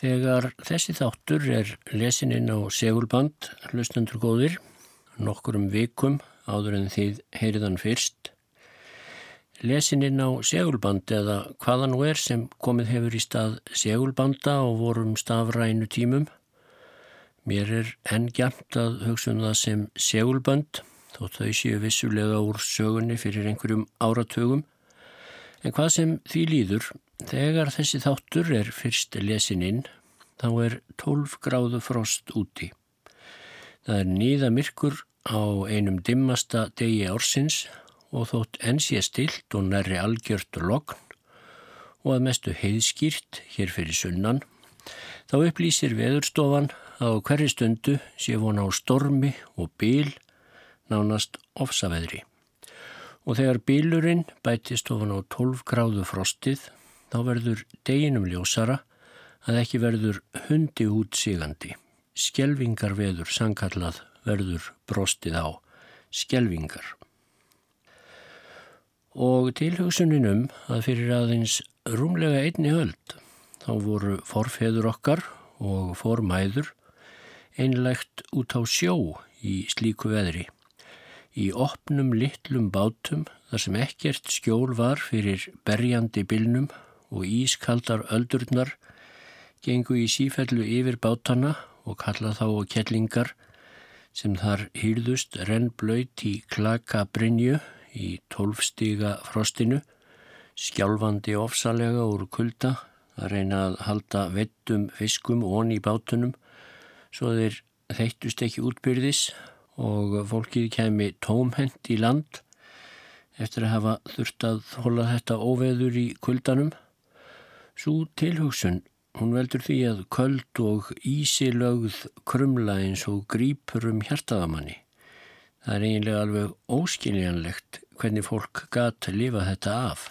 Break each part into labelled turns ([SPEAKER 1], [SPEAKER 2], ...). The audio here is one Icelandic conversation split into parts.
[SPEAKER 1] Þegar þessi þáttur er lesininn á segulband, hlustendur góðir, nokkurum vikum áður en þið heyriðan fyrst, lesininn á segulband eða hvaðan nú er sem komið hefur í stað segulbanda og vorum stafrænu tímum. Mér er enn gæmt að hugsa um það sem segulband, þó þau séu vissulega úr sögunni fyrir einhverjum áratögum, en hvað sem því líður, Þegar þessi þáttur er fyrst lesin inn, þá er 12 gráðu frost úti. Það er nýða myrkur á einum dimmasta degi ársins og þótt enn sé stilt og nærri algjört logn og að mestu heiðskýrt hér fyrir sunnan, þá upplýsir veðurstofan að á hverju stundu sé von á stormi og bíl nánast ofsaveðri. Og þegar bílurinn bætist ofan á 12 gráðu frostið þá verður deginum ljósara að ekki verður hundi út sigandi. Skelvingar veður sangkallað verður brostið á. Skelvingar. Og tilhugsuninum að fyrir aðeins rúmlega einni höld þá voru forfeður okkar og formæður einlegt út á sjó í slíku veðri. Í opnum litlum bátum þar sem ekkert skjól var fyrir berjandi bilnum og ískaldar öldurnar gengu í sífellu yfir bátana og kalla þá og kellingar sem þar hýrðust rennblöyt í klaka brinju í tólfstiga frostinu, skjálfandi ofsalega úr kulda að reyna að halda vettum fiskum ón í bátunum svo þeir þeittust ekki útbyrðis og fólkið kemi tómhend í land eftir að hafa þurft að hola þetta óveður í kuldanum Svo tilhugsun, hún veldur því að köld og ísilögð krumla eins og grípur um hjartaðamanni. Það er eiginlega alveg óskiljanlegt hvernig fólk gata lifa þetta af.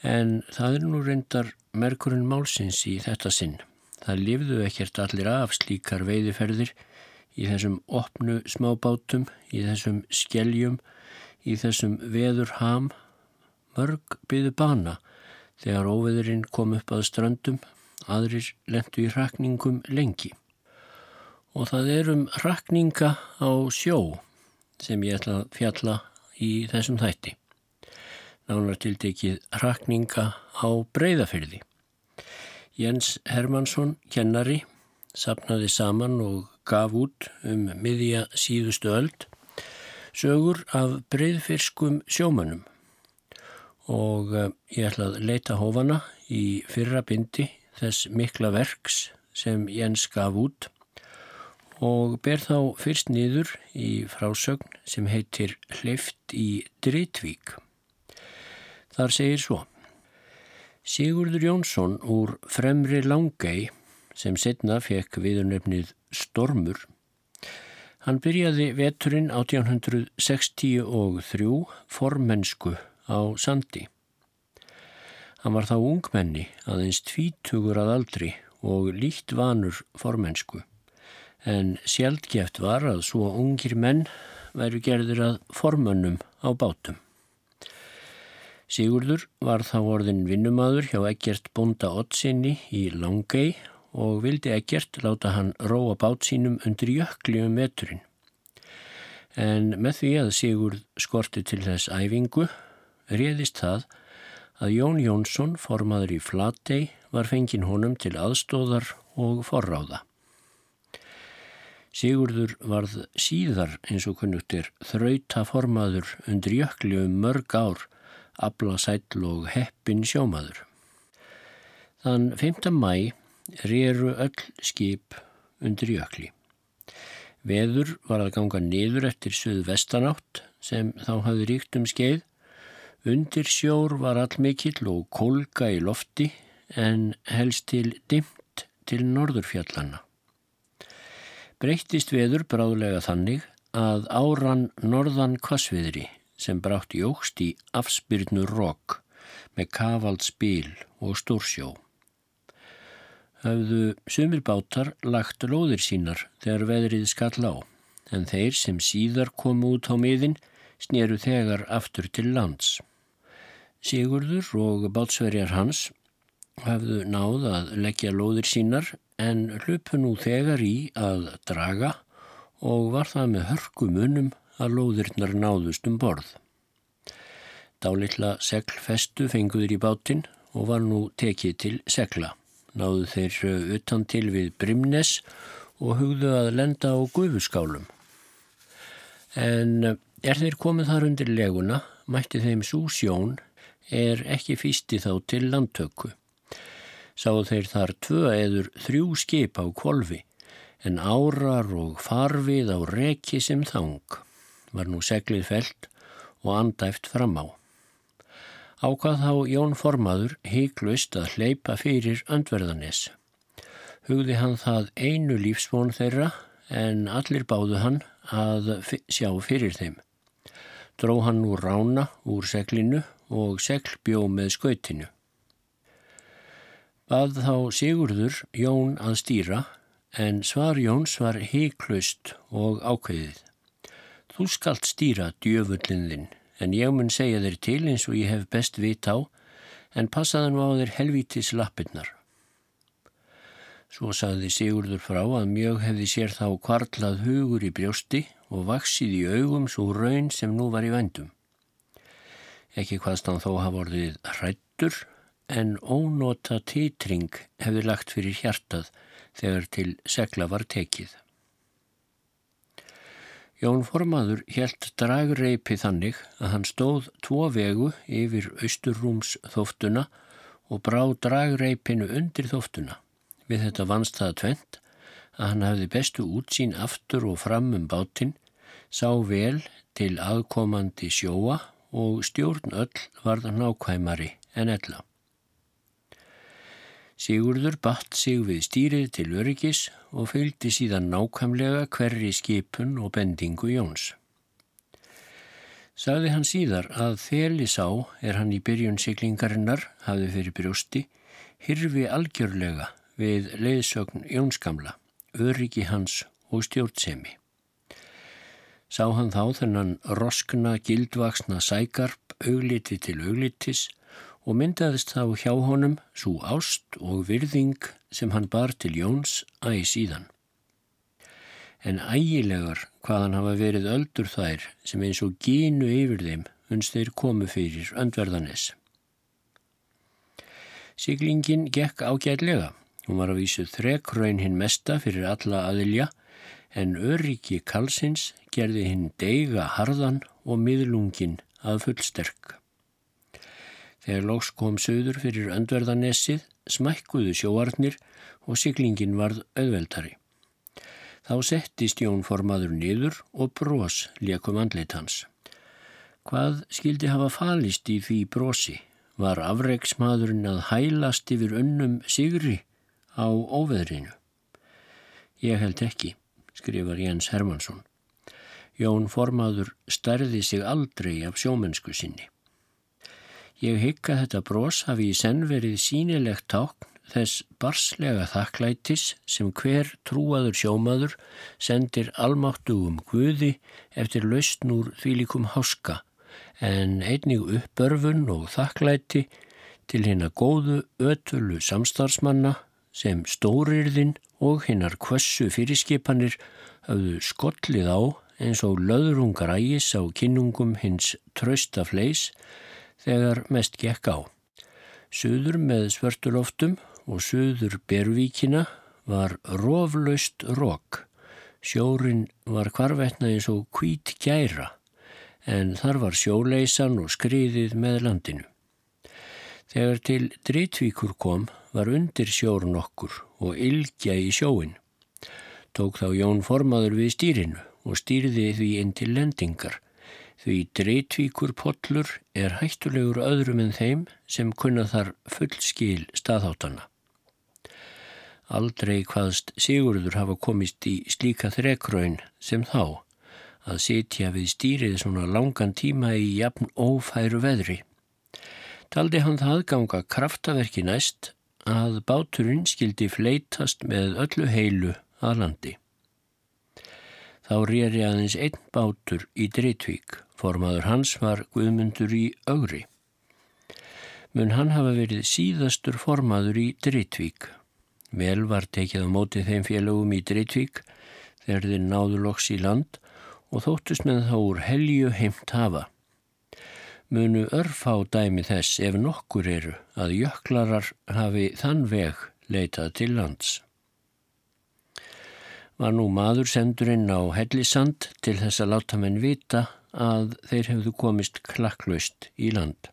[SPEAKER 1] En það er nú reyndar merkurinn málsins í þetta sinn. Það lifðu ekkert allir af slíkar veiðiferðir í þessum opnu smábátum, í þessum skeljum, í þessum veðurham, mörg byðu bana Þegar óveðurinn kom upp að ströndum, aðrir lendu í rakningum lengi. Og það er um rakninga á sjó sem ég ætla að fjalla í þessum þætti. Nánar tildekið rakninga á breyðafyrði. Jens Hermansson, kennari, sapnaði saman og gaf út um miðja síðustu öld sögur af breyðfyrskum sjómanum og eh, ég ætla að leita hófana í fyrra bindi þess mikla verks sem Jens gaf út og ber þá fyrst niður í frásögn sem heitir Hleift í Dritvík. Þar segir svo Sigurður Jónsson úr Fremri Langei sem setna fekk viðurnefnið Stormur Hann byrjaði veturinn 1863 formensku á sandi. Hann var þá ungmenni aðeins tvítugur að aldri og líkt vanur formensku en sjálfgeft var að svo ungir menn væru gerðir að formönnum á bátum. Sigurður var þá orðin vinnumadur hjá Egert Bonda Ottsinni í Langei og vildi Egert láta hann róa bát sínum undir jökli um veturinn. En með því að Sigurð skorti til þess æfingu réðist það að Jón Jónsson, formaður í Flatey, var fengin honum til aðstóðar og forráða. Sigurður varð síðar eins og kunnugtir þrauta formaður undir jökli um mörg ár, abla sætl og heppin sjómaður. Þann 5. mæ rýru öll skip undir jökli. Veður var að ganga niður eftir söðu vestanátt sem þá hafði ríkt um skeið Undir sjór var allmikill og kolga í lofti en helst til dimt til norðurfjallanna. Breyttist veður bráðlega þannig að áran norðan kvassviðri sem brátt jógst í afspyrnu rók með kavald spil og stórsjó. Hafðu sumir bátar lagt lóðir sínar þegar veðrið skall á en þeir sem síðar komu út á miðin sneru þegar aftur til lands. Sigurður og bátsverjar hans hafðu náð að leggja lóðir sínar en hlupu nú þegar í að draga og var það með hörku munum að lóðirnar náðust um borð. Dálitla seglfestu fenguður í bátinn og var nú tekið til segla. Náðu þeir utan til við Brimnes og hugðu að lenda á gufuskálum. En er þeir komið þar undir leguna, mætti þeim svo sjón, er ekki fýsti þá til landtöku. Sáðu þeir þar tvö eður þrjú skip á kvolvi, en árar og farfið á reki sem þang. Var nú seglið felt og andæft fram á. Ákvað þá Jón Formaður heiklust að hleypa fyrir öndverðanis. Hugði hann það einu lífsvon þeirra en allir báðu hann að sjá fyrir þeim. Dró hann úr rána úr seglinu og segl bjó með skautinu. Bað þá Sigurður Jón að stýra en svar Jóns var heiklust og ákveðið. Þú skalt stýra djöfullin en ég mun segja þér til eins og ég hef best vit á en passaðan á þér helvítis lappirnar. Svo saði Sigurður frá að mjög hefði sér þá kvartlað hugur í brjósti og vaksið í augum svo raun sem nú var í vendum. Ekki hvaðst hann þó hafa orðið hrættur en ónota títring hefði lagt fyrir hjartað þegar til segla var tekið. Jón Formaður helt dragreipi þannig að hann stóð tvo vegu yfir austurrúms þóftuna og brá dragreipinu undir þóftuna. Við þetta vannst það tvent að hann hafði bestu útsýn aftur og fram um bátinn, sá vel til aðkomandi sjóa og stjórn öll varð nákvæmari en ella. Sigurður batt sig við stýrið til öryggis og fylgdi síðan nákvæmlega hverri skipun og bendingu Jóns. Sagði hann síðar að þeli sá er hann í byrjun siglingarinnar hafði fyrir brjósti hirfi algjörlega við leiðsögn Jónskamla, öryggi hans og stjórnsemi. Sá hann þá þennan roskna, gildvaksna sækarp augliti til auglitis og myndaðist þá hjá honum svo ást og virðing sem hann bar til Jóns æg síðan. En ægilegar hvaðan hafa verið öldur þær sem eins og gínu yfir þeim unst þeir komu fyrir öndverðanes. Siglingin gekk ágætlega. Hún var að vísu þrekraun hinn mesta fyrir alla aðilja en öryggi kalsins gerði hinn deiga harðan og miðlungin að fullsterk. Þegar loks kom söður fyrir öndverðanessið, smækkuðu sjóarnir og siglingin varð auðveldari. Þá settist Jón formaður niður og brós lekum andlit hans. Hvað skildi hafa falist í því brosi? Var afreiksmaðurinn að hælast yfir unnum sigri á óveðrinu? Ég held ekki, skrifar Jens Hermansson. Jón formaður stærði sig aldrei af sjómennsku sinni. Ég hygga þetta brós hafi í senn verið sínilegt tákn þess barslega þakklætis sem hver trúaður sjómaður sendir almáttugum guði eftir lausnúr þvílikum háska en einnig uppörfun og þakklæti til hérna góðu ötulu samstarfsmanna sem stórirðin og hinnar kvössu fyrirskipanir hafðu skollið á eins og löðrungar ægis á kinnungum hins trösta fleis þegar mest gekk á. Suður með svörtuloftum og suður bervíkina var roflaust rók. Sjórin var kvarvetna eins og kvít gæra en þar var sjóleisan og skriðið með landinu. Þegar til Dritvíkur kom var undir sjórun okkur og ylgja í sjóin. Tók þá Jón formaður við stýrinu og stýrði því inn til lendingar Því dreitvíkur pollur er hættulegur öðrum en þeim sem kunna þar fullskil staðháttana. Aldrei hvaðst Sigurður hafa komist í slíka þrekraun sem þá að sitja við stýrið svona langan tíma í jafn ófæru veðri. Taldi hann það ganga kraftaverki næst að báturinn skildi fleitast með öllu heilu að landi. Þá rýri aðeins einn bátur í Dreitvík Formaður hans var Guðmundur í augri. mun hann hafa verið síðastur formaður í Drittvík. Vel var tekið á móti þeim félögum í Drittvík þegar þeir náðu loks í land og þóttust með þá úr helju heimt hafa. Munu örfá dæmi þess ef nokkur eru að jöklarar hafi þann veg leitað til lands. Var nú maður sendurinn á hellisand til þess að láta menn vita að þeir hefðu komist klakklaust í land.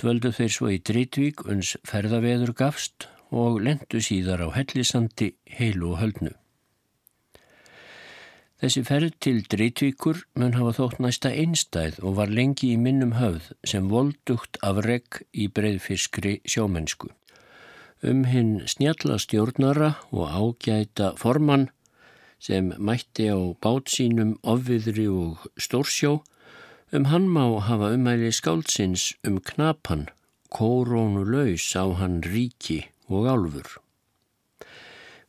[SPEAKER 1] Dvöldu þeir svo í Dritvík uns ferðaveður gafst og lendu síðar á hellisandi heilu og höldnu. Þessi ferð til Dritvíkur mun hafa þótt næsta einstæð og var lengi í minnum höfð sem voldugt af regg í breyðfiskri sjómennsku. Um hinn snjalla stjórnara og ágæta formann sem mætti á bátsínum ofviðri og stórsjó Um hann má hafa umæli skáldsins um knapan, kórónu laus á hann ríki og álfur.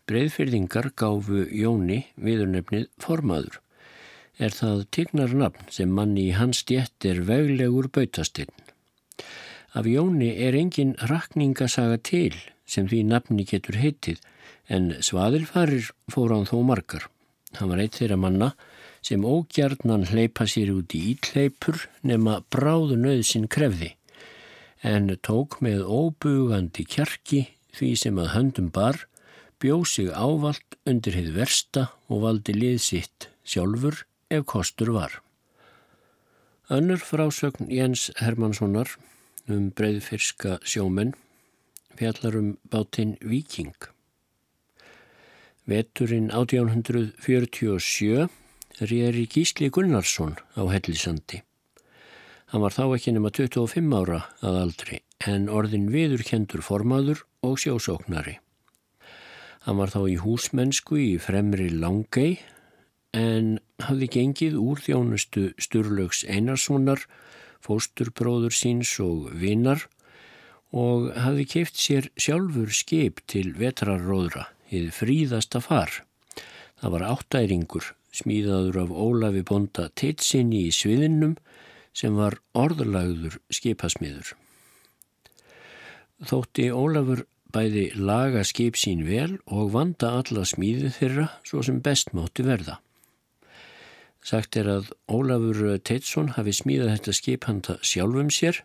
[SPEAKER 1] Breiðfyrðingar gáfu Jóni viðurnefnið formaður. Er það tignar nafn sem manni í hans djett er veglegur bautastinn. Af Jóni er engin rakningasaga til sem því nafni getur heitið en svaðilfarir fór án þó margar. Hann var eitt þeirra manna sem ógjarnan hleypa sér út í ítleipur nema bráðu nöðsinn krefði en tók með óbugandi kjarki því sem að höndum bar, bjóð sig ávalt undir heið versta og valdi lið sitt sjálfur ef kostur var. Önnur frásögn Jens Hermanssonar um breyðfyrska sjómenn fjallar um bátinn Viking. Veturinn 1847 rýri Gísli Gunnarsson á Hellisandi. Hann var þá ekki nema 25 ára að aldri en orðin viðurkendur formaður og sjósóknari. Hann var þá í húsmennsku í fremri Langei en hafði gengið úr þjónustu Sturlaugs Einarssonar, fósturbróður síns og vinnar og hafði keift sér sjálfur skip til vetrarróðra, eða fríðasta far. Það var áttæringur smíðaður af Ólafi Bonda Teitsinni í sviðinnum sem var orðlagður skipasmiður. Þótti Ólafur bæði laga skip sín vel og vanda alla smíðu þeirra svo sem best mátti verða. Sagt er að Ólafur Teitsson hafi smíðað þetta skip handa sjálfum sér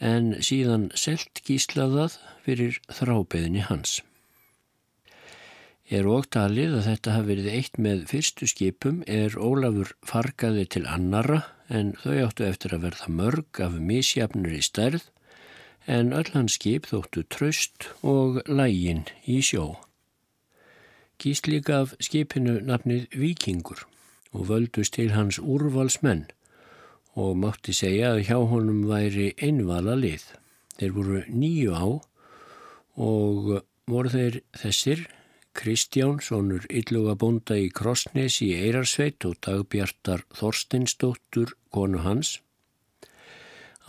[SPEAKER 1] en síðan selt gíslaðað fyrir þrábeðinni hans. Er ógtalið að þetta hafi verið eitt með fyrstu skipum er Ólafur fargaði til annara en þau áttu eftir að verða mörg af misjafnur í stærð en öll hans skip þóttu tröst og lægin í sjó. Gísli gaf skipinu nafnið Vikingur og völdust til hans úrvalsmenn og mátti segja að hjá honum væri einvala lið. Þeir voru nýju á og voru þeir þessir Kristján, sonur Ylluga bonda í Krossnes í Eirarsveit og dagbjartar Þorsteinsdóttur, konu hans.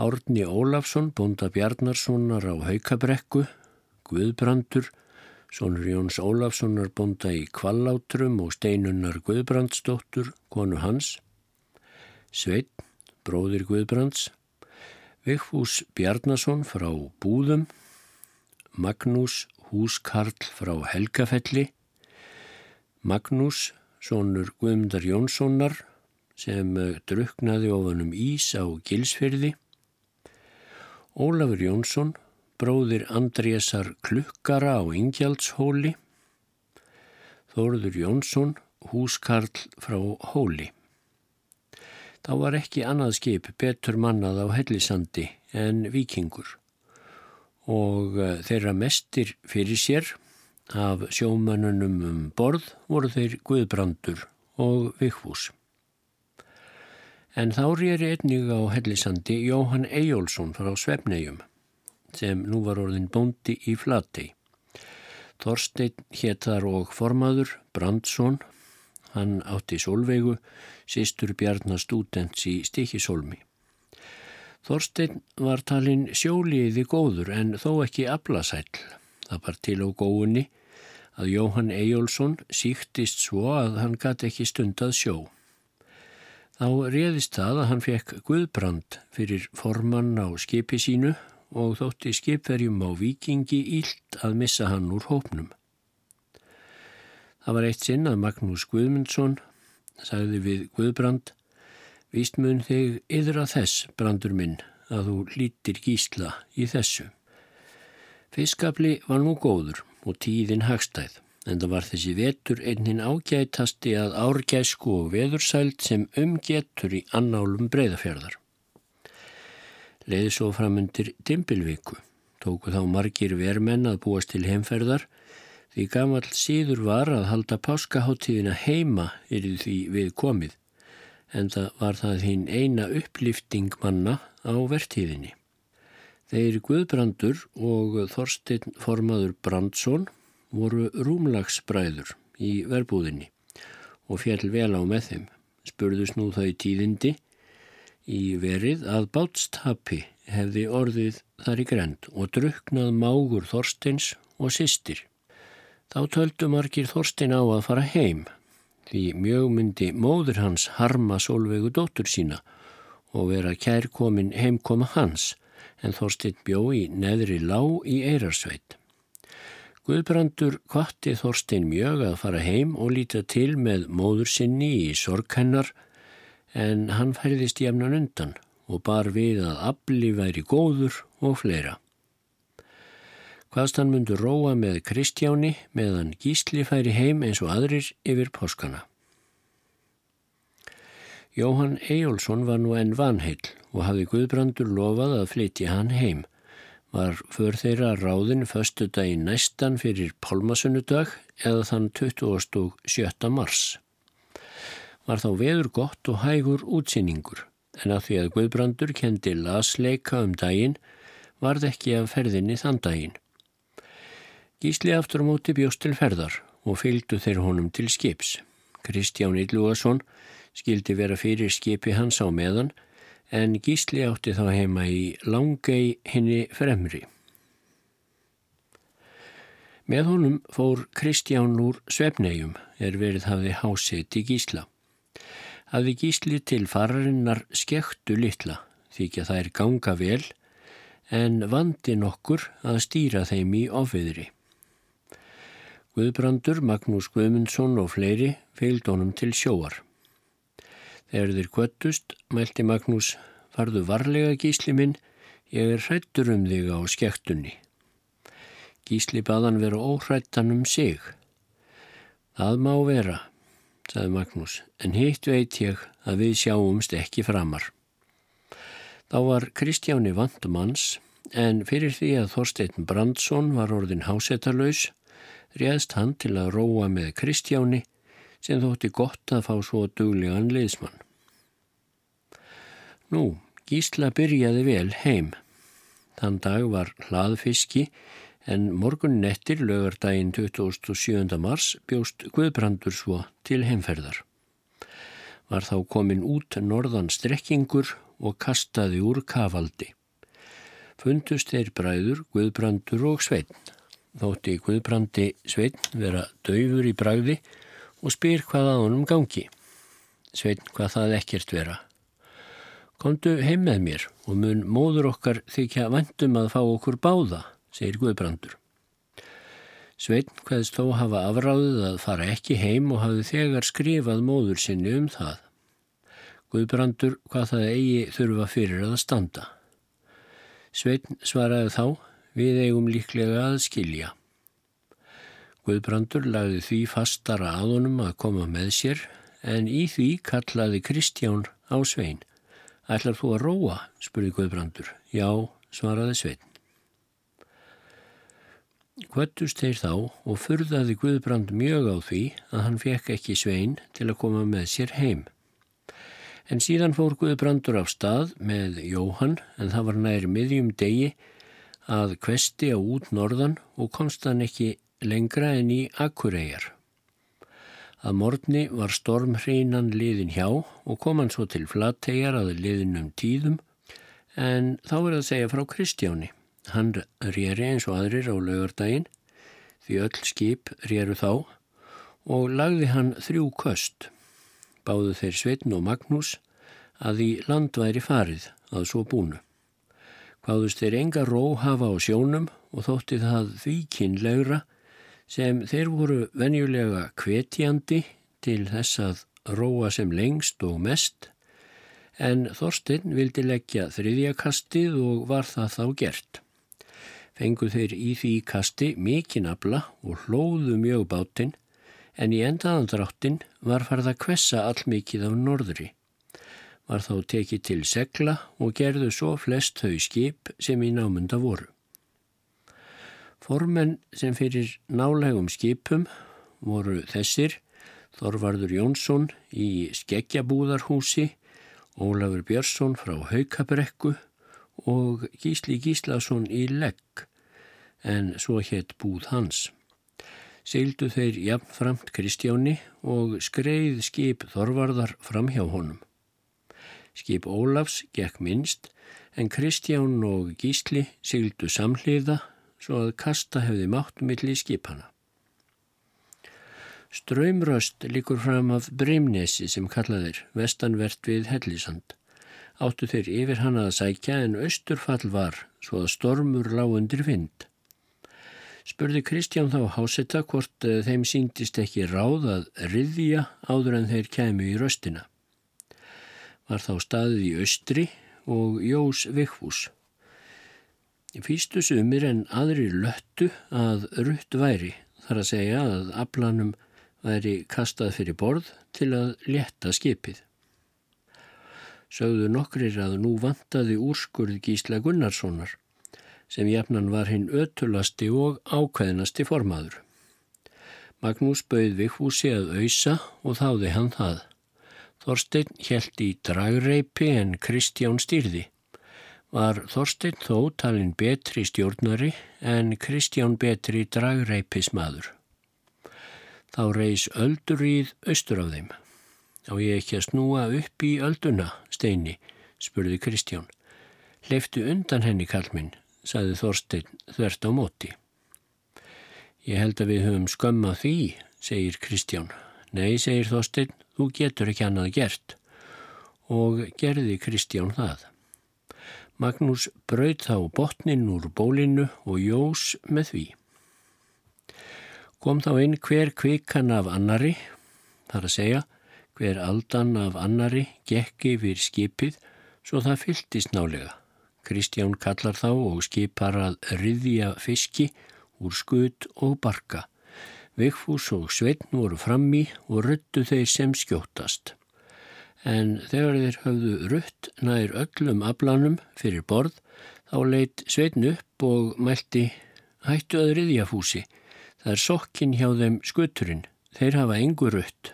[SPEAKER 1] Árni Ólafsson, bonda Bjarnarssonar á Haukabrekku, Guðbrandur, sonur Jóns Ólafssonar bonda í Kvallátrum og Steinunnar Guðbrandsdóttur, konu hans. Sveit, bróðir Guðbrands. Vigfús Bjarnarsson frá Búðum. Magnús húskarl frá Helgafelli, Magnús, sonur Guðmundar Jónssonar, sem eh, druknaði ofanum ís á Gilsfyrði, Ólafur Jónsson, bróðir Andrésar Klukkara á Ingjaldshóli, Þóruður Jónsson, húskarl frá Hóli. Þá var ekki annað skip betur mannað á Hellisandi en vikingur og eh, þeirra mestir fyrir sér af sjómanunum um borð voru þeir Guðbrandur og Vikfús. En þá rýri einnig á hellisandi Jóhann Ejjólfsson frá Svefnegjum sem nú var orðin bóndi í Flatei. Þorstein héttar og formaður Brandsson, hann átti Solveigu, sýstur Bjarnar Stúdents í Stikisólmi. Þorstein var talinn sjóliði góður en þó ekki aflasæl. Það var til á góðunni að Jóhann Ejjólfsson síktist svo að hann gæti ekki stundað sjó. Þá réðist það að hann fekk Guðbrand fyrir formann á skipi sínu og þótti skipverjum á vikingi ílt að missa hann úr hópnum. Það var eitt sinn að Magnús Guðmundsson sagði við Guðbrand Víst mun þig yðra þess, brandur minn, að þú lítir gísla í þessu. Fiskafli var nú góður og tíðin hagstæð en það var þessi vetur einnin ágætasti að árgæsku og veðursælt sem umgetur í annálum breyðafjörðar. Leiði svo framundir Dimbilviku, tóku þá margir vermenn að búast til heimferðar því gamall síður var að halda páskaháttíðina heima yfir því við komið en það var það hinn eina upplifting manna á vertíðinni. Þeir Guðbrandur og Þorstein formaður Brandsson voru rúmlagsbræður í verbúðinni og fjall vel á með þeim. Spurðus nú þau tíðindi í verið að bátstapi hefði orðið þar í grend og druknað mágur Þorsteins og sýstir. Þá töldu margir Þorstein á að fara heim því mjög myndi móður hans harma sólvegu dóttur sína og vera kærkomin heimkoma hans en Þorstein bjó í neðri lá í Eirarsveit. Guðbrandur kvatti Þorstein mjög að fara heim og líta til með móður sinni í sorgkennar en hann færðist jæfnan undan og bar við að afli væri góður og fleira. Hvaðst hann myndur róa með Kristjáni meðan gísli færi heim eins og aðrir yfir páskana. Jóhann Eyjólfsson var nú enn vanheil og hafði Guðbrandur lofað að flytja hann heim var för þeirra ráðin förstu daginn næstan fyrir Pálmasunnudag eða þann 27. mars. Var þá veður gott og hægur útsýningur en að því að Guðbrandur kendi lasleika um daginn varð ekki af ferðinni þann daginn. Gísli aftur á móti bjóst til ferðar og fylgdu þeir honum til skips. Kristján Ylluason skildi vera fyrir skipi hans á meðan en Gísli átti þá heima í Langei henni fremri. Með honum fór Kristján úr Svefnegjum er verið hafði hásið til Gísla. Hafði Gísli til fararinnar skektu litla að það er ganga vel en vandi nokkur að stýra þeim í ofiðri. Guðbrandur, Magnús Guðmundsson og fleiri fylgd honum til sjóar. Þegar þeir kvöttust, mælti Magnús, farðu varlega gísli minn, ég er hrættur um þig á skektunni. Gísli baðan vera óhrættan um sig. Það má vera, saði Magnús, en hitt veit ég að við sjáumst ekki framar. Þá var Kristjáni vandumanns, en fyrir því að Þorstein Brandsson var orðin hásetarlaus, réðst hann til að róa með Kristjáni sem þótti gott að fá svo duglegan liðsmann. Nú, Gísla byrjaði vel heim. Þann dag var hlaðfiski en morgun nettir lögardaginn 27. mars bjóst Guðbrandur svo til heimferðar. Var þá komin út norðan strekkingur og kastaði úr kafaldi. Fundust þeir bræður Guðbrandur og Sveitn. Þótti Guðbrandi Sveitn vera döfur í bræði og spyr hvað að honum gangi. Sveitn hvað það ekkert vera. Komdu heim með mér og mun móður okkar þykja vandum að fá okkur báða, segir Guðbrandur. Sveitn hvaðst þó hafa afráðið að fara ekki heim og hafi þegar skrifað móður sinni um það. Guðbrandur hvað það eigi þurfa fyrir að standa. Sveitn svaraði þá, við eigum líklega að skilja. Guðbrandur lagði því fastara að honum að koma með sér en í því kallaði Kristján á Svein. Ætlar þú að róa? spurði Guðbrandur. Já, svaraði Svein. Kvöttust þeir þá og furðaði Guðbrand mjög á því að hann fekk ekki Svein til að koma með sér heim. En síðan fór Guðbrandur á stað með Jóhann en það var næri miðjum degi að kvesti á út norðan og komst hann ekki lengra en í Akureyjar. Að morgni var stormhreinan liðin hjá og kom hann svo til flattegjar að liðinum tíðum en þá er að segja frá Kristjáni. Hann rýri eins og aðrir á laugardaginn því öll skip rýru þá og lagði hann þrjú köst. Báðu þeir Sveitn og Magnús að í land væri farið að svo búnu. Hvaðust þeir enga ró hafa á sjónum og þótti það því kynlegra sem þeir voru venjulega kvetjandi til þess að róa sem lengst og mest en Þorstein vildi leggja þriðjakastið og var það þá gert. Fengu þeir í því kasti mikinn abla og hlóðu mjög bátinn en í endaðandráttin var farið að kvessa allmikið af norðri. Var þá tekið til segla og gerðu svo flest þau skip sem í námunda voru. Formenn sem fyrir nálegum skipum voru þessir Þorvarður Jónsson í Skeggjabúðarhúsi, Ólafur Björnsson frá Haukabrekku og Gísli Gíslason í Legg, en svo hétt búð hans. Seildu þeir jafnframt Kristjáni og skreið skip Þorvarðar fram hjá honum. Skip Ólafs gekk minnst en Kristján og Gísli seildu samhliða svo að kasta hefði mátt millir skipana. Ströymröst líkur fram af Breimnesi sem kallaðir vestanvert við Hellisand. Áttu þeir yfir hana að sækja en austurfall var svo að stormur lág undir vind. Spurði Kristján þá hásetta hvort eh, þeim síndist ekki ráð að riðja áður en þeir kæmu í röstina. Var þá staðið í austri og Jós Vikfús. Fýstu sumir en aðri löttu að rutt væri þar að segja að aflanum væri kastað fyrir borð til að leta skipið. Sögðu nokkrir að nú vantaði úrskurð Gísla Gunnarssonar sem jafnan var hinn ötulasti og ákveðnasti formaður. Magnús bauð Vikfúsi að auðsa og þáði hann það. Þorstein helt í dragreipi en Kristján stýrði. Var Þorstein þó talin betri stjórnari en Kristján betri dragreipismadur. Þá reys öldur íð austur af þeim. Á ég ekki að snúa upp í ölduna, steini, spurði Kristján. Leiftu undan henni, kallminn, saði Þorstein þvert á móti. Ég held að við höfum skömmað því, segir Kristján. Nei, segir Þorstein, þú getur ekki annað gert. Og gerði Kristján það. Magnús brauð þá botnin úr bólinu og jós með því. Kom þá inn hver kvikan af annari, þar að segja hver aldan af annari gekki við skipið svo það fylltist nálega. Kristján kallar þá og skipar að riðja fiski úr skut og barka. Vigfús og Sveitn voru frammi og ruttu þeir sem skjóttast. En þegar þeir höfðu rutt nær öllum aflanum fyrir borð þá leitt Sveitn upp og mælti hættu að riðja fúsi Það er sokkin hjá þeim skuturinn, þeir hafa engur rutt.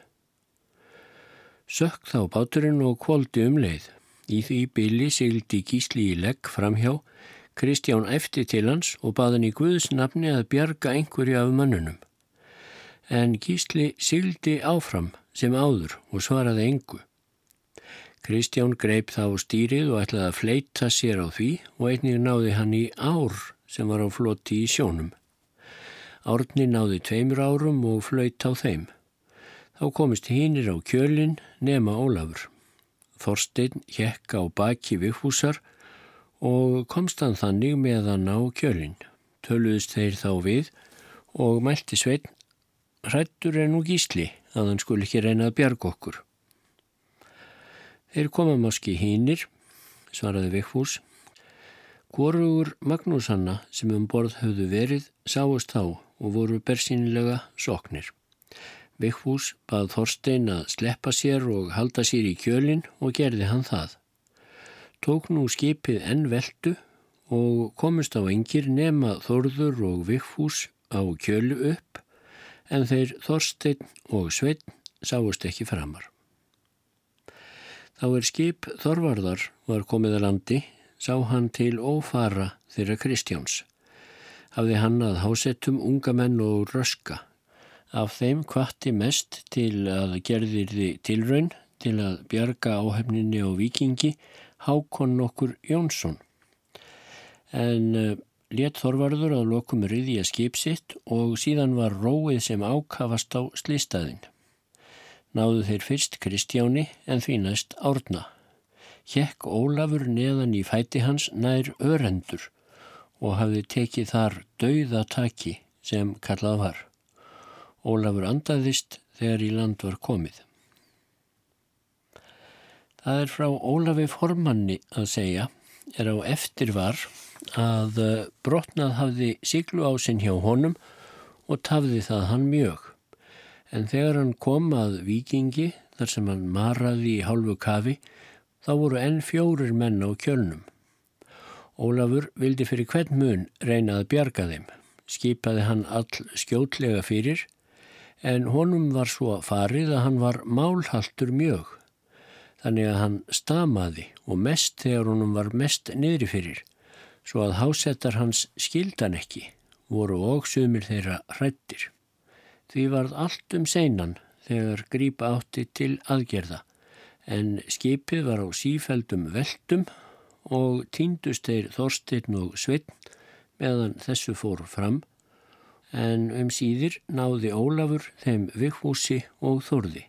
[SPEAKER 1] Sökk þá báturinn og kvóldi um leið. Í því bylli sigildi gísli í legg framhjá, Kristján eftir til hans og baðan í Guðs nafni að bjarga einhverju af mannunum. En gísli sigildi áfram sem áður og svaraði engu. Kristján greip þá stýrið og ætlaði að fleita sér á því og einnig náði hann í ár sem var á floti í sjónum. Árni náði tveimur árum og flöyt á þeim. Þá komist hínir á kjölinn nema Ólafur. Þorstein hjekk á baki viðhúsar og komst hann þannig meðan á kjölinn. Töluðist þeir þá við og mælti sveitn hrættur en nú gísli að hann skul ekki reyna að bjarga okkur. Þeir koma máski hínir, svaraði viðhús. Hvorugur Magnúsanna sem um borð höfðu verið sáust þá og voru bersýnilega soknir. Vikfús bað Þorstein að sleppa sér og halda sér í kjölinn og gerði hann það. Tók nú skipið enn veldu og komist á engir nema Þorður og Vikfús á kjölu upp en þeir Þorstein og Sveitn sáust ekki framar. Þá er skip Þorvarðar var komið að landi, sá hann til ófara þeirra Kristjáns hafði hann að hásettum unga menn og röska. Af þeim kvatti mest til að gerðir þið tilraun til að bjarga áhefninni og vikingi Hákon okkur Jónsson. En let Þorvarður að lokum riðja skip sitt og síðan var róið sem ákavast á slistæðin. Náðu þeir fyrst Kristjáni en því næst Árna. hjekk Ólafur neðan í fæti hans nær örendur og hafði tekið þar dauðataki sem kallað var. Ólafur andaðist þegar í land var komið. Það er frá Ólafi Formanni að segja, er á eftir var að brotnað hafði siglu á sinn hjá honum og tafði það hann mjög. En þegar hann kom að vikingi þar sem hann maraði í hálfu kafi þá voru enn fjórir menn á kjölnum. Ólafur vildi fyrir hvern mun reyna að bjarga þeim. Skipaði hann all skjótlega fyrir en honum var svo farið að hann var málhaltur mjög. Þannig að hann stamaði og mest þegar honum var mest niðri fyrir svo að hásettar hans skildan ekki voru og sumir þeirra hrættir. Því varð allt um seinan þegar grípa átti til aðgerða en skipið var á sífældum veldum og týndust þeir Þorstein og Sveinn meðan þessu fór fram en um síðir náði Ólafur þeim Vigfúsi og Þorði.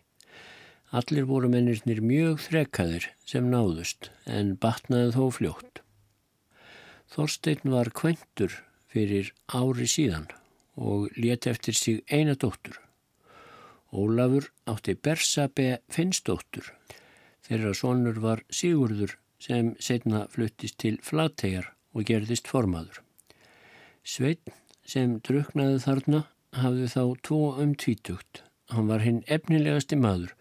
[SPEAKER 1] Allir voru mennirnir mjög þrekkaðir sem náðust en batnaði þó fljótt. Þorstein var kventur fyrir ári síðan og leti eftir sig eina dóttur. Ólafur átti Bersabe Finnsdóttur þeirra sonur var Sigurður sem setna fluttist til Flategar og gerðist formaður. Sveitn sem druknaði þarna hafði þá tvo um tvítugt. Hann var hinn efnilegasti maður,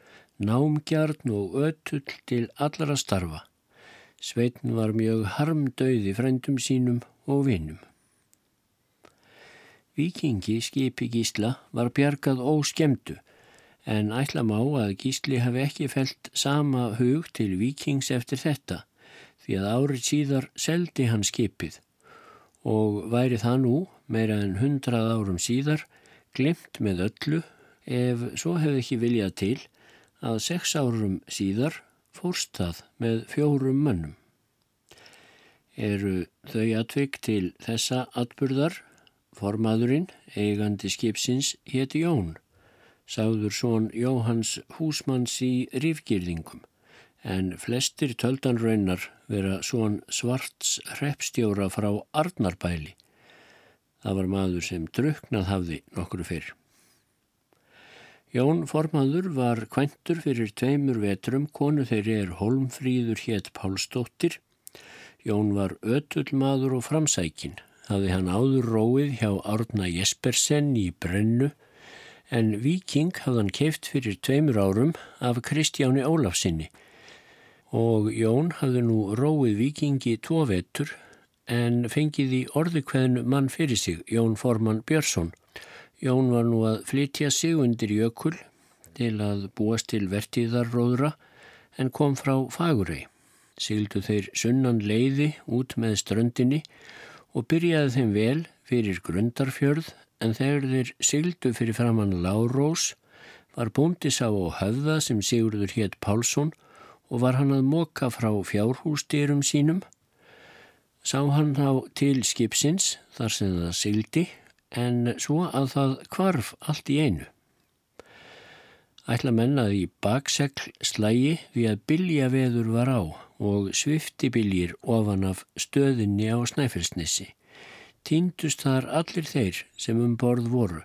[SPEAKER 1] námgjarn og ötull til allara starfa. Sveitn var mjög harmdauði frendum sínum og vinnum. Vikingi skipi gísla var bjargað óskemdu en ætla má að gísli hafi ekki felt sama hug til vikings eftir þetta því að árið síðar seldi hann skipið og væri það nú meira en hundrað árum síðar glimt með öllu ef svo hefði ekki viljað til að sex árum síðar fórst það með fjórum mönnum. Eru þau atvik til þessa atburðar Formaðurinn, eigandi skipsins, héti Jón, sáður són Jóhans húsmanns í rifgirðingum, en flestir töldanraunar vera són svarts hreppstjóra frá Arnarbæli. Það var maður sem druknað hafði nokkru fyrr. Jón formaður var kventur fyrir tveimur vetrum, konu þeirri er Holmfríður hétt Pálsdóttir. Jón var ötull maður og framsækin, hafði hann áður róið hjá Árna Jespersen í Brennu en Viking hafði hann keift fyrir tveimur árum af Kristjáni Ólafsinni og Jón hafði nú róið Vikingi tvo vetur en fengið í orðikveðinu mann fyrir sig, Jón Forman Björnsson. Jón var nú að flytja sig undir jökul til að búast til vertíðarróðra en kom frá Fagurei. Sigildu þeir sunnan leiði út með ströndinni og byrjaði þeim vel fyrir grundarfjörð en þegar þeir sigildu fyrir framann Lárós var búndis á höfða sem Sigurður hétt Pálsson og var hann að moka frá fjárhústýrum sínum. Sá hann á til skipsins þar sem það sigildi en svo að það kvarf allt í einu. Ætla mennaði í baksegl slægi við að bylja veður var á og sviftibiljir ofan af stöðinni á Snæfellsnissi. Týndust þar allir þeir sem um borð voru,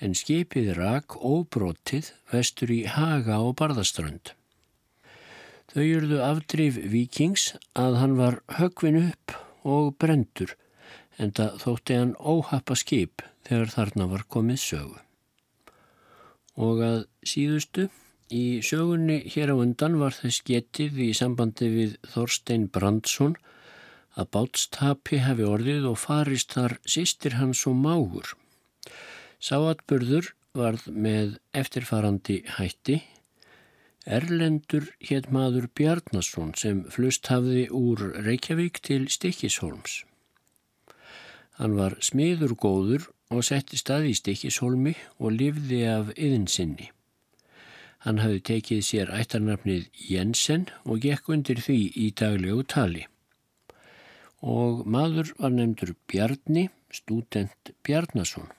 [SPEAKER 1] en skipið rak óbrotið vestur í Haga og Barðaströnd. Þau jörðu afdrif vikings að hann var högvin upp og brendur, en það þótti hann óhappa skip þegar þarna var komið sögu. Og að síðustu Í sögunni hér á undan var þess getið í sambandi við Þorstein Brandsson að bátstapi hefi orðið og farist þar sýstir hans og mágur. Sáatburður varð með eftirfarandi hætti. Erlendur hétt maður Bjarnason sem flust hafði úr Reykjavík til Stikisholms. Hann var smiður góður og setti stað í Stikishólmi og lifði af yðinsinni. Hann hafi tekið sér ættarnafnið Jensen og gekk undir því í daglegu tali. Og maður var nefndur Bjarni, student Bjarnason.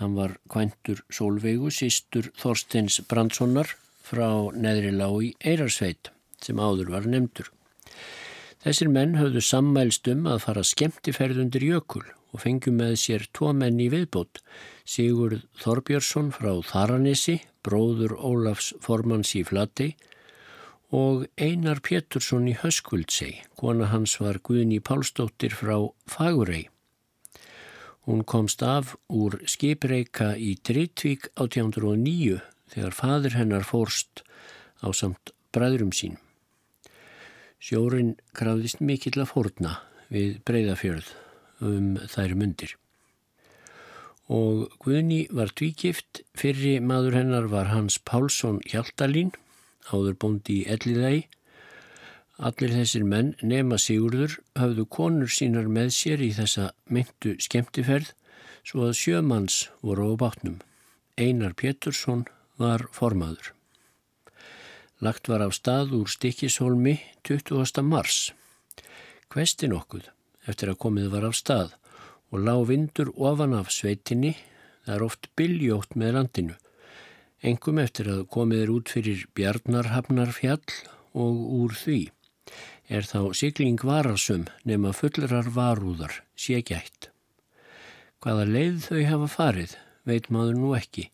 [SPEAKER 1] Hann var kvæntur Solveigu, sístur Þorsteins Brandssonar frá neðri lág í Eirarsveit sem áður var nefndur. Þessir menn höfðu sammælst um að fara skemmtiferð undir jökul og fengjum með sér tvo menn í viðbót, Sigurd Þorbjörnsson frá Þaranissi, bróður Ólafs Formans í Flati og Einar Pétursson í Höskvöldsei, kona hans var Guðni Pálsdóttir frá Fagurei. Hún komst af úr skipreika í Drittvík 1809 þegar fadur hennar fórst á samt bræðrum sín. Sjórin krafðist mikill að fórna við breyðafjörð um þær mundir. Og Guðni var tvíkift, fyrri maður hennar var Hans Pálsson Hjaltalín, áður bóndi í Elliðægi. Allir þessir menn, nema Sigurður, hafðu konur sínar með sér í þessa myndu skemmtiferð svo að sjömanns voru á bátnum. Einar Pétursson var formaður. Lagt var af stað úr Stikishólmi 20. mars. Kvesti nokkuð eftir að komið var af stað og lág vindur ofan af sveitinni, það er oft byljótt með landinu, engum eftir að komið er út fyrir Bjarnarhafnarfjall og úr því er þá sigling varasum nema fullrar varúðar sé gætt. Hvaða leið þau hafa farið veit maður nú ekki,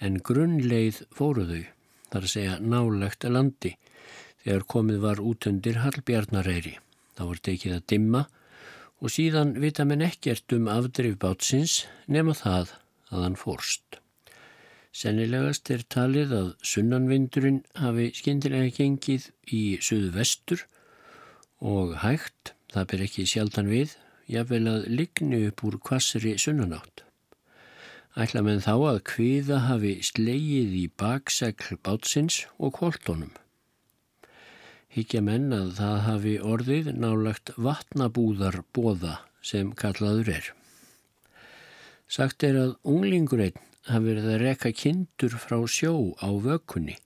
[SPEAKER 1] en grunnleið fóru þau, þar að segja nálegt að landi, þegar komið var út undir Hallbjarnareyri. Það voru tekið að dimma og síðan vita menn ekkert um afdrif bátsins nema það að hann fórst. Sennilegast er talið að sunnanvindurinn hafi skindilega gengið í suðu vestur og hægt, það ber ekki sjaldan við, jáfnvel að ligni upp úr kvassri sunnanátt. Ætla menn þá að kviða hafi slegið í baksegl bátsins og kvoltónum higgja menn að það hafi orðið nálagt vatnabúðar bóða sem kallaður er. Sagt er að unglingur einn hafi verið að reka kindur frá sjó á vökunni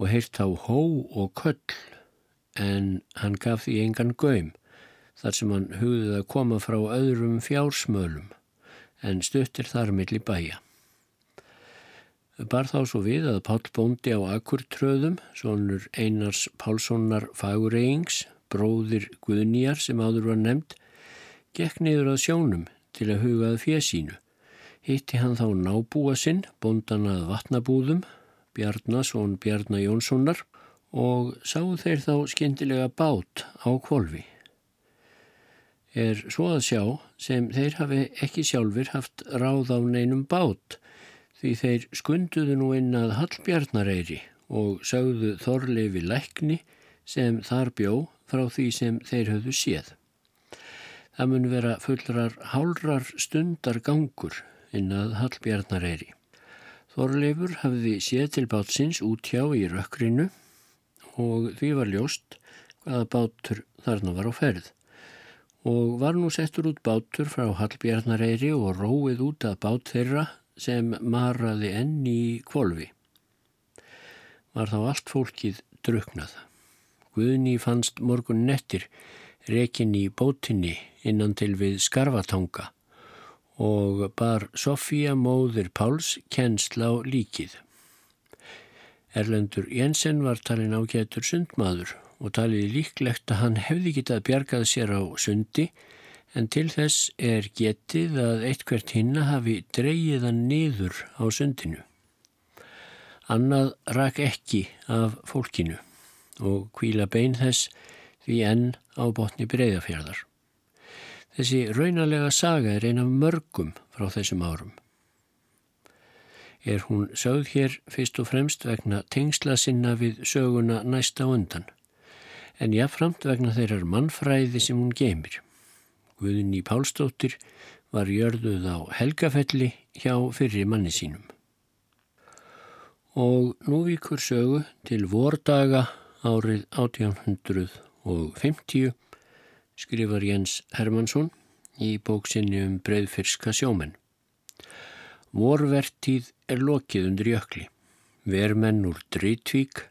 [SPEAKER 1] og heirt á hó og köll en hann gaf því engan göym þar sem hann hugðið að koma frá öðrum fjársmölum en stuttir þar millir bæja. Bar þá svo við að Pál Bóndi á Akurtröðum, svonur Einars Pálssonar Fagureyings, bróðir Guðnýjar sem áður var nefnd, gekk niður að sjónum til að hugaði fjesínu. Hitti hann þá nábúa sinn, bóndan að vatnabúðum, Bjarnason Bjarnar Jónssonar og sáu þeir þá skindilega bát á kvolvi. Er svo að sjá sem þeir hafi ekki sjálfur haft ráð á neinum bát því þeir skunduðu nú inn að Hallbjarnareyri og sögðu Þorleifi lækni sem þar bjó frá því sem þeir höfðu séð. Það mun vera fullrar hálrar stundar gangur inn að Hallbjarnareyri. Þorleifur hafði séð til bátsins út hjá í rökkrinu og því var ljóst hvaða bátur þarna var á ferð og var nú settur út bátur frá Hallbjarnareyri og róið út að bát þeirra sem maraði enn í kvolvi. Var þá allt fólkið druknað. Guðni fannst morgun nettir rekin í bótinni innan til við skarfatanga og bar Sofía móðir Páls kennsla á líkið. Erlendur Jensen var talin ágætur sundmaður og talið líklegt að hann hefði getað bjargað sér á sundi en til þess er getið að eitthvert hinna hafi dreyjiðan niður á sundinu. Annað rak ekki af fólkinu og kvíla bein þess því enn á botni breyðafjörðar. Þessi raunalega saga er eina af mörgum frá þessum árum. Er hún sögð hér fyrst og fremst vegna tengsla sinna við söguna næsta undan, en jáfnframt vegna þeirrar mannfræði sem hún geymir. Guðni Pálsdóttir var jörðuð á Helgafelli hjá fyrri manni sínum. Og nú vikur sögu til vordaga árið 1850 skrifar Jens Hermansson í bóksinni um breyðfyrska sjómenn. Vorvertíð er lokið undir jökli. Vermenn úr Drítvík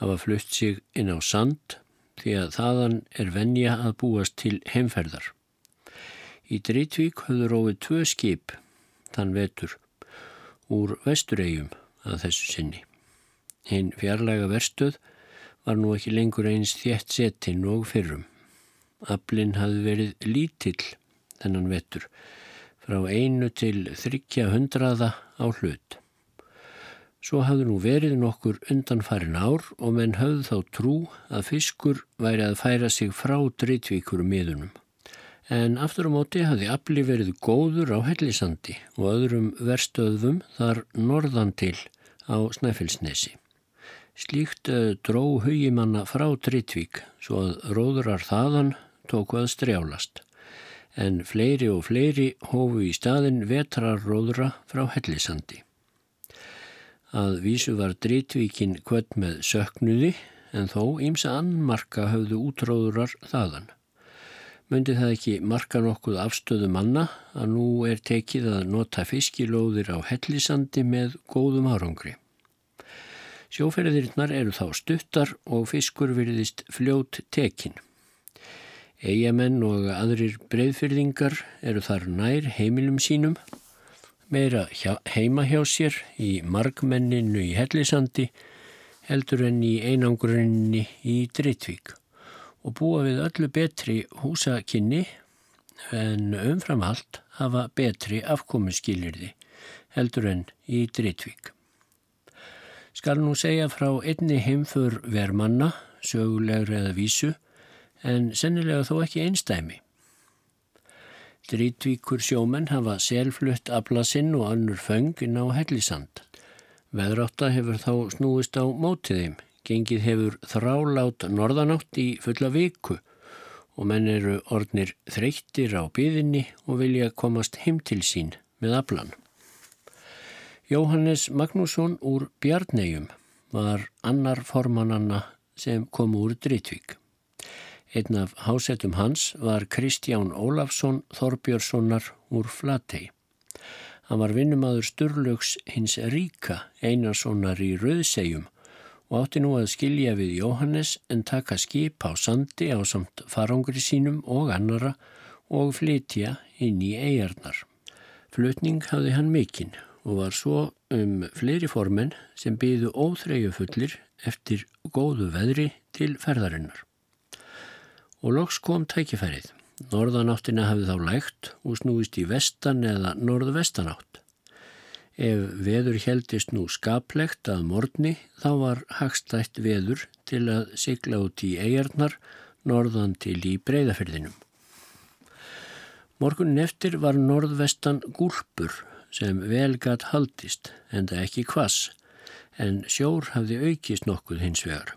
[SPEAKER 1] hafa flutt sig inn á sand því að þaðan er venja að búast til heimferðar. Í Drítvík höfðu róið tvö skip þann vetur úr vesturegjum að þessu sinni. Hinn fjarlæga verstuð var nú ekki lengur eins þétt setin og fyrrum. Aflinn hafði verið lítill þennan vettur frá einu til þryggja hundraða á hlut. Svo hafði nú verið nokkur undanfarin ár og menn höfðu þá trú að fiskur væri að færa sig frá dreytvíkur miðunum. En aftur á móti hafði afli verið góður á hellisandi og öðrum verstöðum þar norðan til á Snæfellsnesi. Slíkt eh, dró hugimanna frá Drittvík svo að róðurar þaðan tóku að strjálast. En fleiri og fleiri hófu í staðin vetrarróðura frá hellisandi. Að vísu var Dritvíkin kvöld með söknuði en þó ímsa annmarka höfðu útróðurar þaðan. Möndi það ekki marka nokkuð afstöðu manna að nú er tekið að nota fiskilóðir á hellisandi með góðum árangri. Sjóferðirinnar eru þá stuttar og fiskur virðist fljót tekin. Eyjamenn og aðrir breyðfyrðingar eru þar nær heimilum sínum meira heima hjá sér í margmenninu í Hellisandi heldur en í einangruninni í Drittvík og búa við öllu betri húsakynni en umfram allt hafa betri afkominskilirði heldur en í Drittvík. Skal nú segja frá einni heimfur vermanna, sögulegri eða vísu, en sennilega þó ekki einstæmi. Drítvíkur sjómenn hafa selflutt ablasinn og annur föngin á hellisand. Veðrátta hefur þá snúist á mótiðim. Gengið hefur þrálátt norðanátt í fulla viku og menn eru ornir þreyttir á byðinni og vilja komast heim til sín með ablan. Jóhannes Magnússon úr Bjarnegjum var annar formannanna sem kom úr Drítvík. Einn af hásettum hans var Kristján Ólafsson Þorbjörnssonar úr Flatei. Hann var vinnumadur Sturlaugs hins ríka Einarssonar í Rauðsegjum og átti nú að skilja við Jóhannes en taka skip á sandi á samt farangri sínum og annara og flytja inn í eigarnar. Flutning hafði hann mikinn og var svo um fleiri formenn sem byðu óþreyju fullir eftir góðu veðri til ferðarinnar og loks kom tækifærið. Norðanáttina hafði þá lægt og snúist í vestan eða norðvestanátt. Ef veður heldist nú skaplegt að morgni þá var hagstætt veður til að sigla út í eigarnar norðan til í breyðafyrðinum. Morgunin eftir var norðvestan gúlpur sem vel gatt haldist en það ekki kvass en sjór hafði aukist nokkuð hins vegar.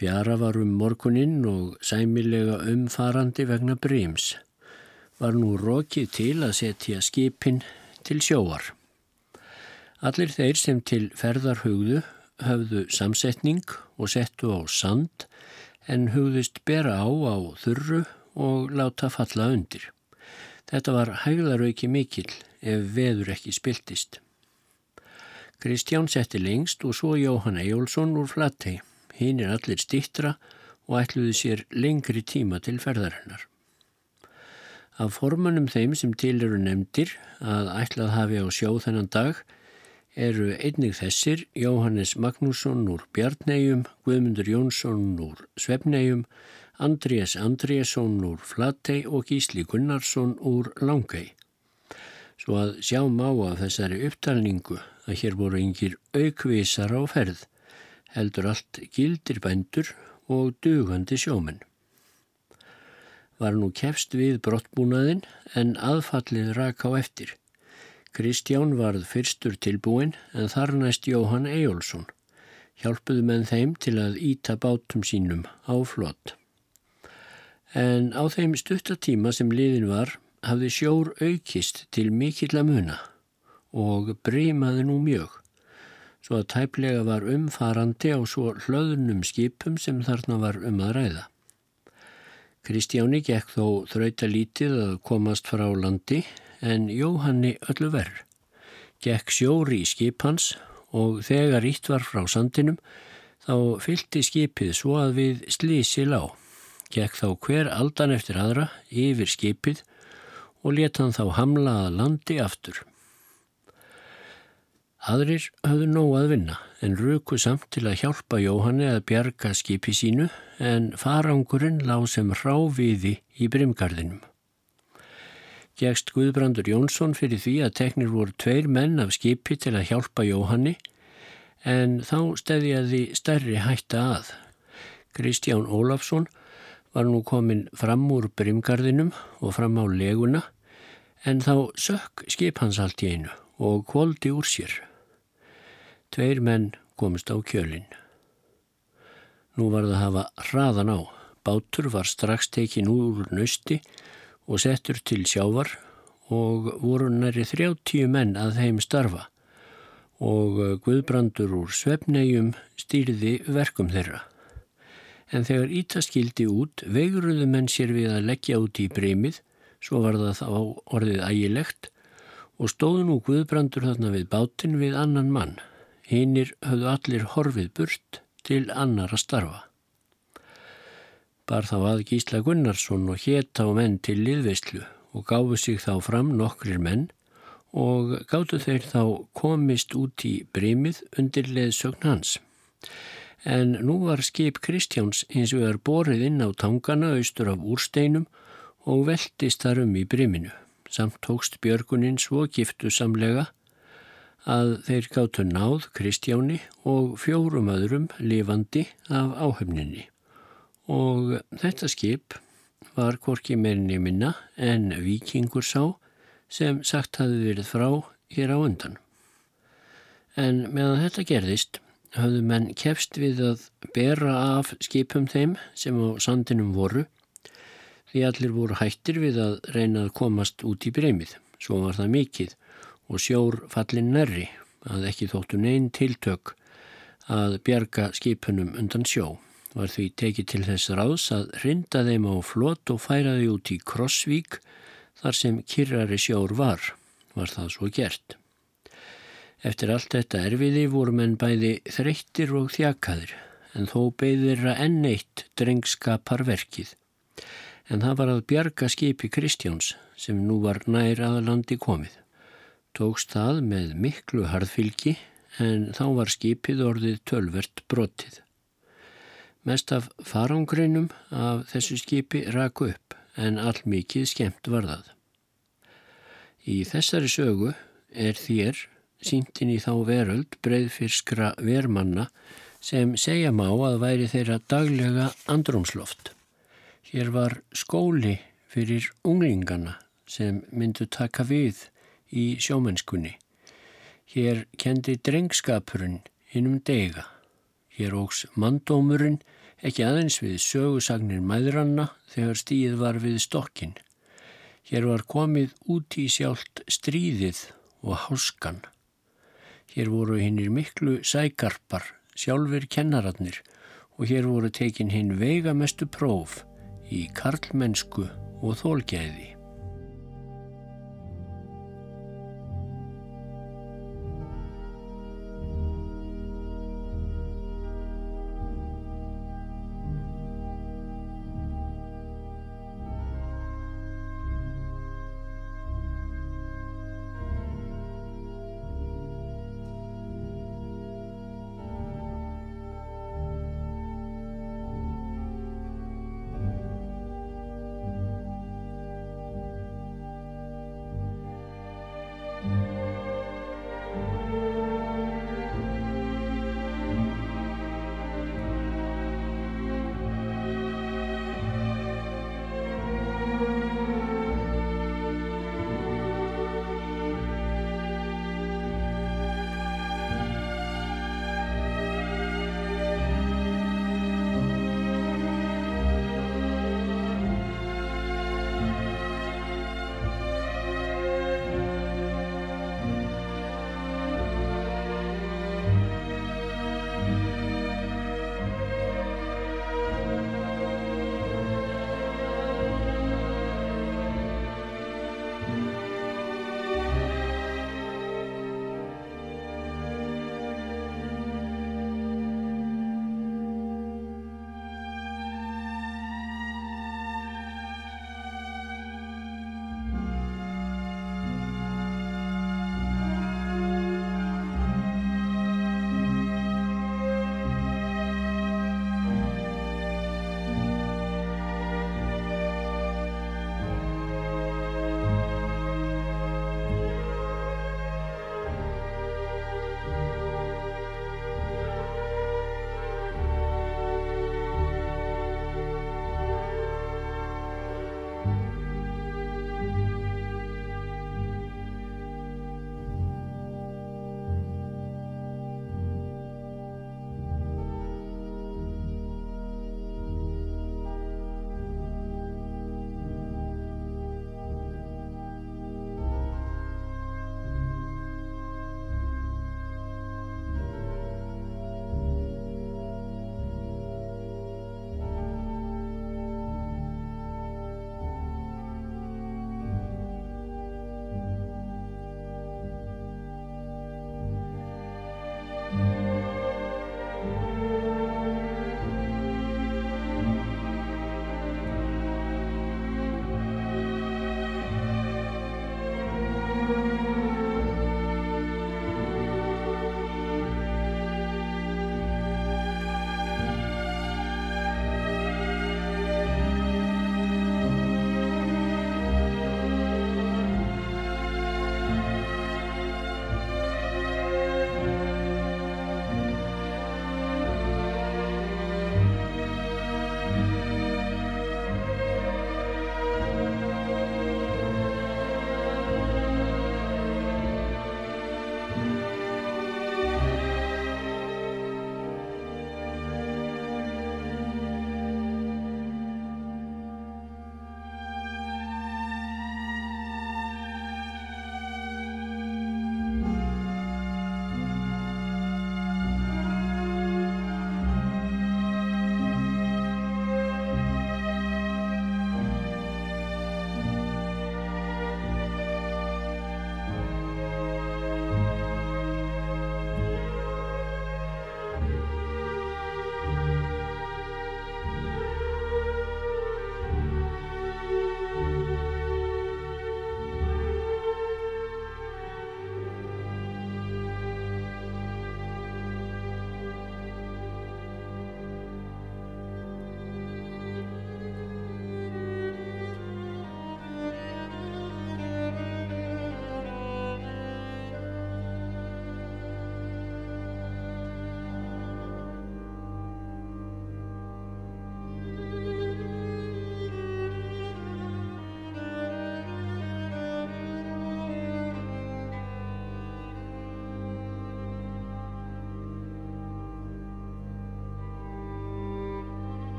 [SPEAKER 1] Fjara var um morguninn og sæmilega umfarandi vegna bríms. Var nú rokið til að setja skipin til sjóar. Allir þeir sem til ferðar hugðu höfðu samsetning og settu á sand en hugðust bera á á þurru og láta falla undir. Þetta var hægðarauki mikill ef veður ekki spiltist. Kristján setti lengst og svo Jóhann Ejólfsson úr Flattei. Hinn er allir stittra og ætluði sér lengri tíma til ferðarinnar. Af formanum þeim sem til eru nefndir að ætlað hafi á sjó þennan dag eru einnig þessir Jóhannes Magnússon úr Bjarnegjum, Guðmundur Jónsson úr Svefnegjum, Andrés Andrésson úr Flatei og Gísli Gunnarsson úr Langei. Svo að sjá má af þessari upptalningu að hér voru yngir aukvísar á ferð heldur allt gildir bændur og dugandi sjómen. Var nú kefst við brottbúnaðin en aðfallið rak á eftir. Kristján varð fyrstur tilbúin en þar næst Jóhann Ejólfsson. Hjálpuðu menn þeim til að íta bátum sínum á flott. En á þeim stuttatíma sem liðin var hafði sjór aukist til mikill að muna og brímaði nú mjög svo að tæplega var umfarandi á svo hlöðnum skipum sem þarna var um að ræða. Kristjáni gekk þó þrauta lítið að komast frá landi en Jóhanni öllu verð. Gekk sjóri í skip hans og þegar ítt var frá sandinum þá fylgti skipið svo að við slísi lág. Gekk þá hver aldan eftir aðra yfir skipið og let hann þá hamla að landi aftur. Aðrir höfðu nóg að vinna en ruku samt til að hjálpa Jóhanni að bjarga skipi sínu en farangurinn lág sem ráfiði í brimgarðinum. Gjægst Guðbrandur Jónsson fyrir því að teknir voru tveir menn af skipi til að hjálpa Jóhanni en þá stefjaði stærri hætta að. Kristján Ólafsson var nú komin fram úr brimgarðinum og fram á leguna en þá sökk skip hans allt í einu og kvóldi úr sér. Tveir menn komist á kjölinn. Nú var það að hafa hraðan á. Bátur var strax tekin úr nösti og settur til sjávar og voru næri þrjáttíu menn að þeim starfa og Guðbrandur úr svefnegjum stýrði verkum þeirra. En þegar ítaskildi út veigruðu menn sér við að leggja út í breymið, svo var það þá orðið ægilegt og stóðu nú Guðbrandur þarna við bátinn við annan mann. Hinnir höfðu allir horfið burt til annara starfa. Bar þá að Gísla Gunnarsson og hétt á menn til liðveistlu og gáfu sig þá fram nokkrir menn og gáttu þeir þá komist út í brimið undir leðsögn hans. En nú var skip Kristjáns eins og er borið inn á tangana austur af úrsteinum og veldist þar um í briminu. Samt tókst Björguninn svo giftu samlega að þeir gáttu náð Kristjáni og fjórum öðrum lifandi af áhefninni. Og þetta skip var korki meirinni minna en vikingur sá sem sagt hafi verið frá hér á undan. En meðan þetta gerðist hafðu menn kefst við að bera af skipum þeim sem á sandinum voru því allir voru hættir við að reyna að komast út í breymið. Svo var það mikið og sjór fallin nærri að ekki þóttu neinn tiltök að bjarga skipunum undan sjó. Var því tekið til þess ráðs að rinda þeim á flott og færa þau út í Krossvík þar sem kyrrari sjór var, var það svo gert. Eftir allt þetta erfiði voru menn bæði þreyttir og þjakaðir en þó beðir að enn eitt drengskapar verkið. En það var að bjarga skipi Kristjáns sem nú var nær að landi komið tókst það með miklu harðfylgi en þá var skipið orðið tölvert brotið. Mest af farangreinum af þessu skipi raku upp en all mikið skemmt var það. Í þessari sögu er þér síntinn í þá veröld breyðfyrskra vermanna sem segja má að væri þeirra daglega andrumsloft. Hér var skóli fyrir unglingana sem myndu taka við í sjómennskunni. Hér kendi drengskapurinn innum dega. Hér ógs mandómurinn ekki aðeins við sögusagnir mæðranna þegar stíð var við stokkin. Hér var komið út í sjálft stríðið og háskan. Hér voru hinnir miklu sækarpar, sjálfur kennararnir og hér voru tekin hinn veigamestu próf í karlmennsku og þólgæði.